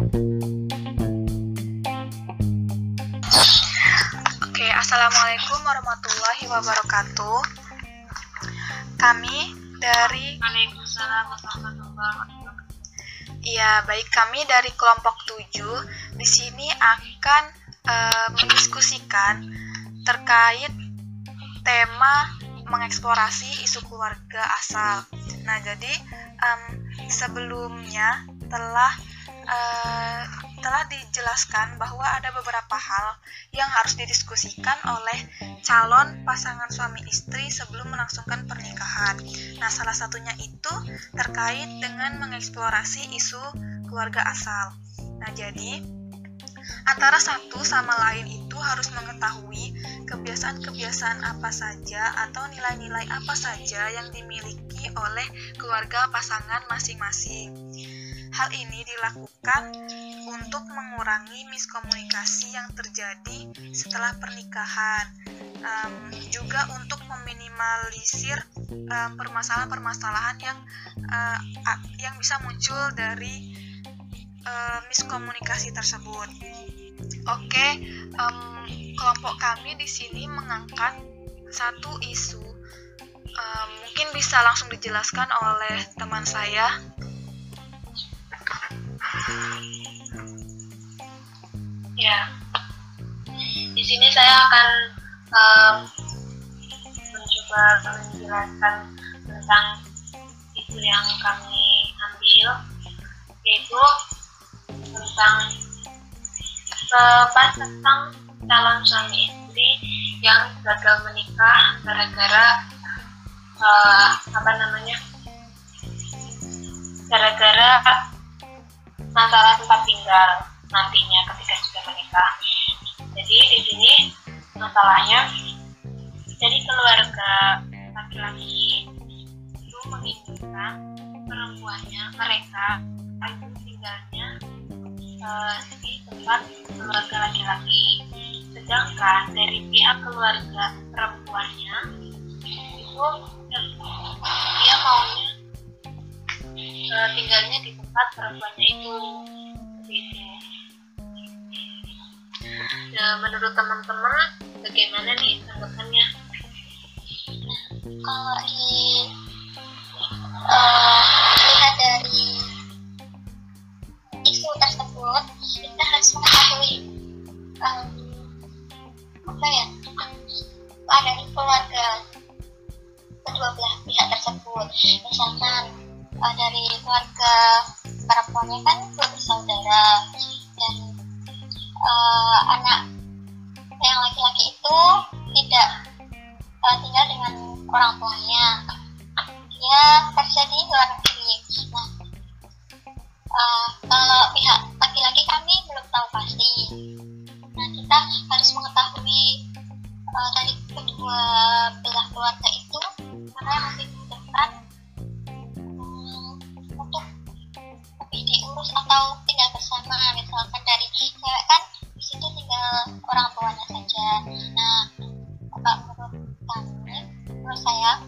Oke, Assalamualaikum warahmatullahi wabarakatuh. Kami dari Waalaikumsalam warahmatullahi wabarakatuh. Iya, baik kami dari kelompok 7 di sini akan eh, mendiskusikan terkait tema mengeksplorasi isu keluarga asal. Nah, jadi em, sebelumnya telah eh, telah dijelaskan bahwa ada beberapa hal yang harus didiskusikan oleh calon pasangan suami istri sebelum melangsungkan pernikahan. Nah, salah satunya itu terkait dengan mengeksplorasi isu keluarga asal. Nah, jadi antara satu sama lain itu harus mengetahui kebiasaan-kebiasaan apa saja atau nilai-nilai apa saja yang dimiliki oleh keluarga pasangan masing-masing. Hal ini dilakukan untuk mengurangi miskomunikasi yang terjadi setelah pernikahan, Em, juga untuk meminimalisir em, permasalahan-permasalahan yang a- yang bisa muncul dari eh, miskomunikasi tersebut. Oke, em, kelompok kami di sini mengangkat satu isu. Em, mungkin bisa langsung dijelaskan oleh teman saya. Ya, di sini saya akan em, mencoba menjelaskan tentang isu yang kami ambil, yaitu tentang bahas tentang calon suami istri yang gagal menikah gara-gara eh, apa namanya gara-gara masalah tempat tinggal nantinya ketika sudah menikah. Jadi di sini masalahnya jadi keluarga laki-laki itu menginginkan perempuannya mereka itu tinggalnya eh, di tempat keluarga laki-laki. Sedangkan dari pihak keluarga perempuannya itu. Nah, menurut teman-teman bagaimana nih tanggapannya? kalau di lihat dari isu tersebut kita harus mengetahui em, apa ya dari keluarga kedua belah pihak tersebut misalkan eh, dari keluarga perempuannya kan dua bersaudara dan eh, anak yang laki-laki itu tidak eh, tinggal dengan orang tuanya. Dia kerja di luar negeri. Nah eh, kalau pihak laki-laki kami belum tahu pasti. Nah kita harus mengetahui eh, dari kedua belah keluarga saja nah apa menurut kami menurut saya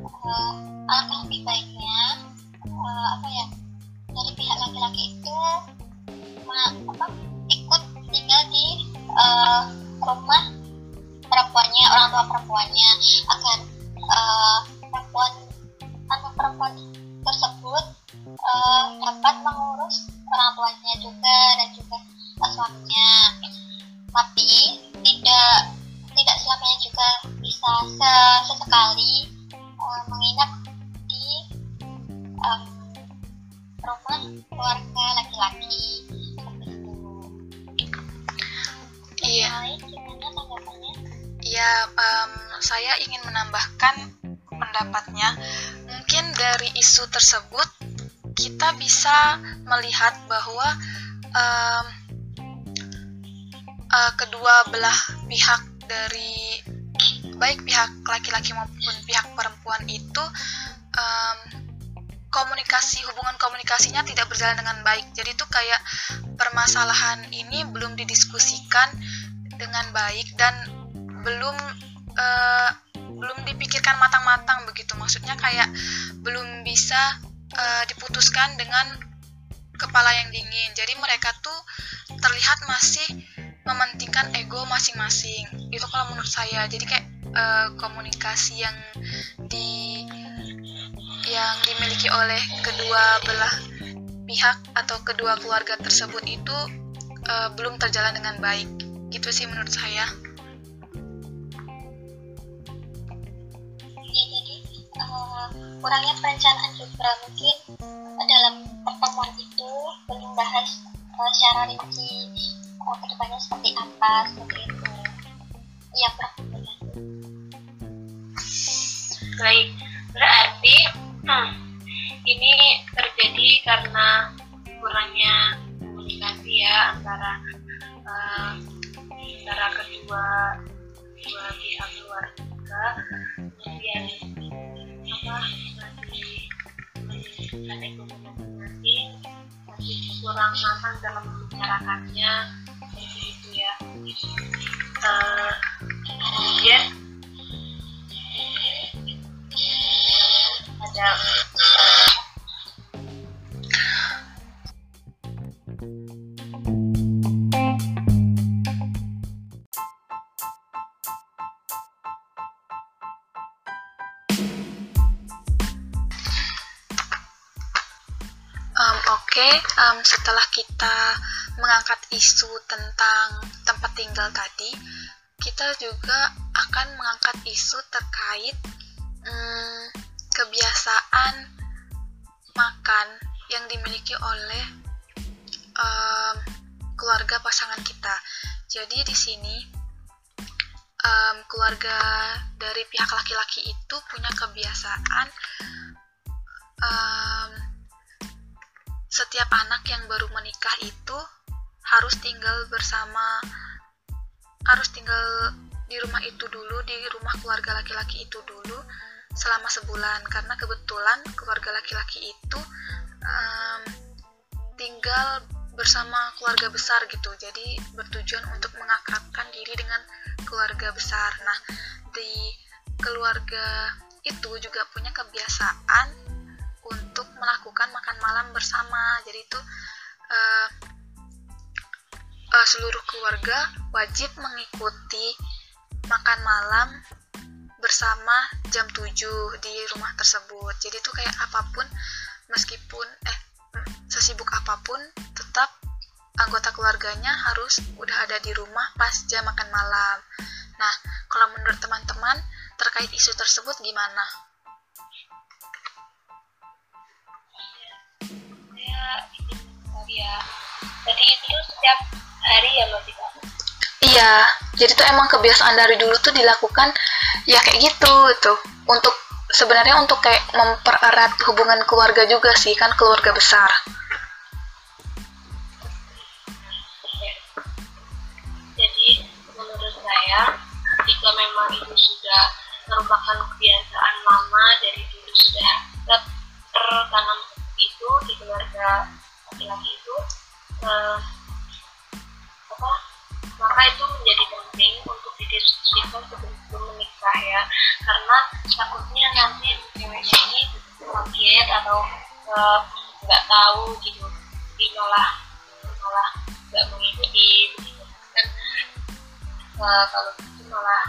eh, alangkah lebih baiknya eh, apa ya dari pihak laki-laki itu ma- apa, ikut tinggal di eh, rumah perempuannya orang tua perempuannya agar eh, perempuan anak perempuan tersebut eh, dapat mengurus orang tuanya juga dan tapi tidak tidak selamanya juga bisa se- sesekali eh, menginap di em, rumah keluarga laki-laki seperti itu. Iya. Baik, gimana tanggapannya? Ya, em, saya ingin menambahkan pendapatnya. Mungkin dari isu tersebut kita bisa melihat bahwa em, eh, kedua belah pihak dari baik pihak laki-laki maupun pihak perempuan itu em, komunikasi hubungan komunikasinya tidak berjalan dengan baik. Jadi itu kayak permasalahan ini belum didiskusikan dengan baik dan belum eh, belum dipikirkan matang-matang begitu. Maksudnya kayak belum bisa eh, diputuskan dengan kepala yang dingin. Jadi mereka tuh terlihat masih mementingkan ego masing-masing. Itu kalau menurut saya. Jadi kayak uh, komunikasi yang di yang dimiliki oleh kedua belah pihak atau kedua keluarga tersebut itu uh, belum terjalan dengan baik. Gitu sih menurut saya. Ya, uh, kurangnya perencanaan juga mungkin dalam pertemuan itu belum bahas uh, secara rinci uh, ke depannya seperti apa seperti itu. Iya, Prof. Baik, berarti hmm, ini terjadi karena kurangnya komunikasi ya antara uh, antara kedua kedua pihak keluarga kemudian apa masih masih kurang matang dalam membicarakannya ya okay. um, setelah kita mengangkat isu tentang tempat tinggal tadi, kita juga akan mengangkat isu terkait um, kebiasaan makan yang dimiliki oleh um, keluarga pasangan kita. Jadi di sini um, keluarga dari pihak laki-laki itu punya kebiasaan um, setiap anak yang baru menikah itu harus tinggal bersama harus tinggal di rumah itu dulu di rumah keluarga laki-laki itu dulu selama sebulan. Karena kebetulan keluarga laki-laki itu um, tinggal bersama keluarga besar gitu. Jadi bertujuan untuk mengakrabkan diri dengan keluarga besar. Nah di keluarga itu juga punya kebiasaan melakukan makan malam bersama. Jadi itu uh, uh, seluruh keluarga wajib mengikuti makan malam bersama jam 7 di rumah tersebut. Jadi itu kayak apa pun meskipun eh sesibuk apa pun tetap anggota keluarganya harus udah ada di rumah pas jam makan malam. Nah kalau menurut teman-teman terkait isu tersebut gimana? Ya jadi itu setiap hari ya mbak Tika iya. Jadi tuh emang kebiasaan dari dulu tuh dilakukan ya kayak gitu itu. Untuk sebenarnya untuk kayak mempererat hubungan keluarga juga sih kan keluarga besar. Jadi menurut saya jika memang itu sudah merupakan kebiasaan lama dari dulu sudah tertanam itu di keluarga laki-laki itu uh, apa maka itu menjadi penting untuk didiskusikan sebelum menikah ya. Karena takutnya nanti ceweknya ini kaget atau eh, nggak uh, tahu gitu jadi malah malah nggak mengikuti begitu. Kan uh, kalau itu malah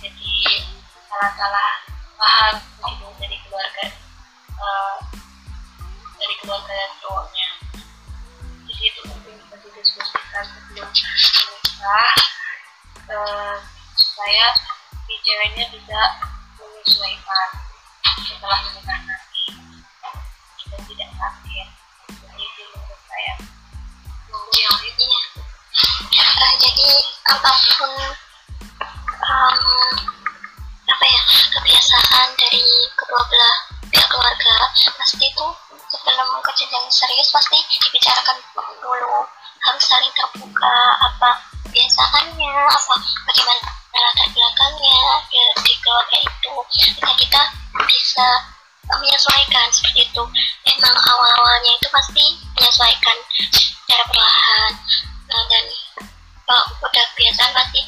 jadi salah-salah paham gitu dari keluarga dari keluarga cowoknya. Jadi itu penting kita didiskusikan sebelum menikah uh, supaya si ceweknya bisa menyesuaikan setelah menikah nanti. Dan tidak sakit seperti itu menurut saya. Nunggu yang lainnya uh, jadi apa pun bagaimana latar belakangnya di, di keluarga itu sehingga kita bisa menyesuaikan seperti itu. Emang awal-awalnya itu pasti menyesuaikan secara perlahan nah, dan kalau udah kebiasaan pasti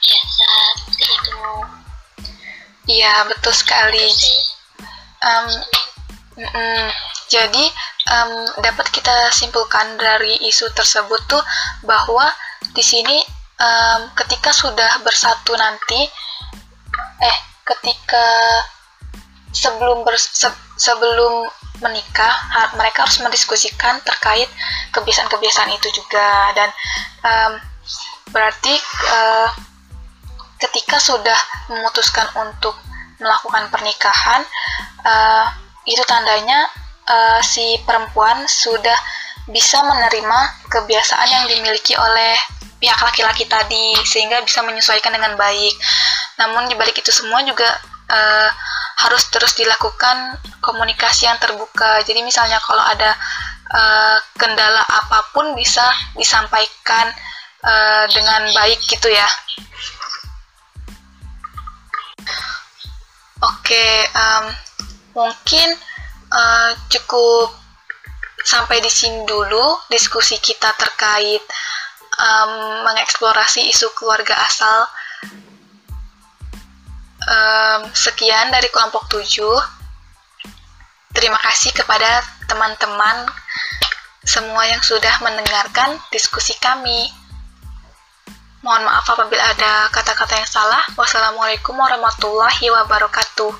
biasa seperti itu. Iya betul sekali. Um, mm -mm. Jadi um, dapat kita simpulkan dari isu tersebut tuh bahwa di sini um, ketika sudah bersatu nanti, eh ketika sebelum ber, se, sebelum menikah mereka harus mendiskusikan terkait kebiasaan-kebiasaan itu juga. Dan um, berarti uh, ketika sudah memutuskan untuk melakukan pernikahan uh, itu tandanya uh, si perempuan sudah bisa menerima kebiasaan yang dimiliki oleh pihak laki-laki tadi sehingga bisa menyesuaikan dengan baik. Namun dibalik itu semua juga uh, harus terus dilakukan komunikasi yang terbuka. Jadi misalnya kalau ada uh, kendala apa pun bisa disampaikan uh, dengan baik gitu ya. Oke, okay, um, mungkin uh, cukup sampai di sini dulu diskusi kita terkait um, mengeksplorasi isu keluarga asal. Um, sekian dari kelompok 7. Terima kasih kepada teman-teman semua yang sudah mendengarkan diskusi kami. Mohon maaf apabila ada kata-kata yang salah. Wassalamualaikum warahmatullahi wabarakatuh.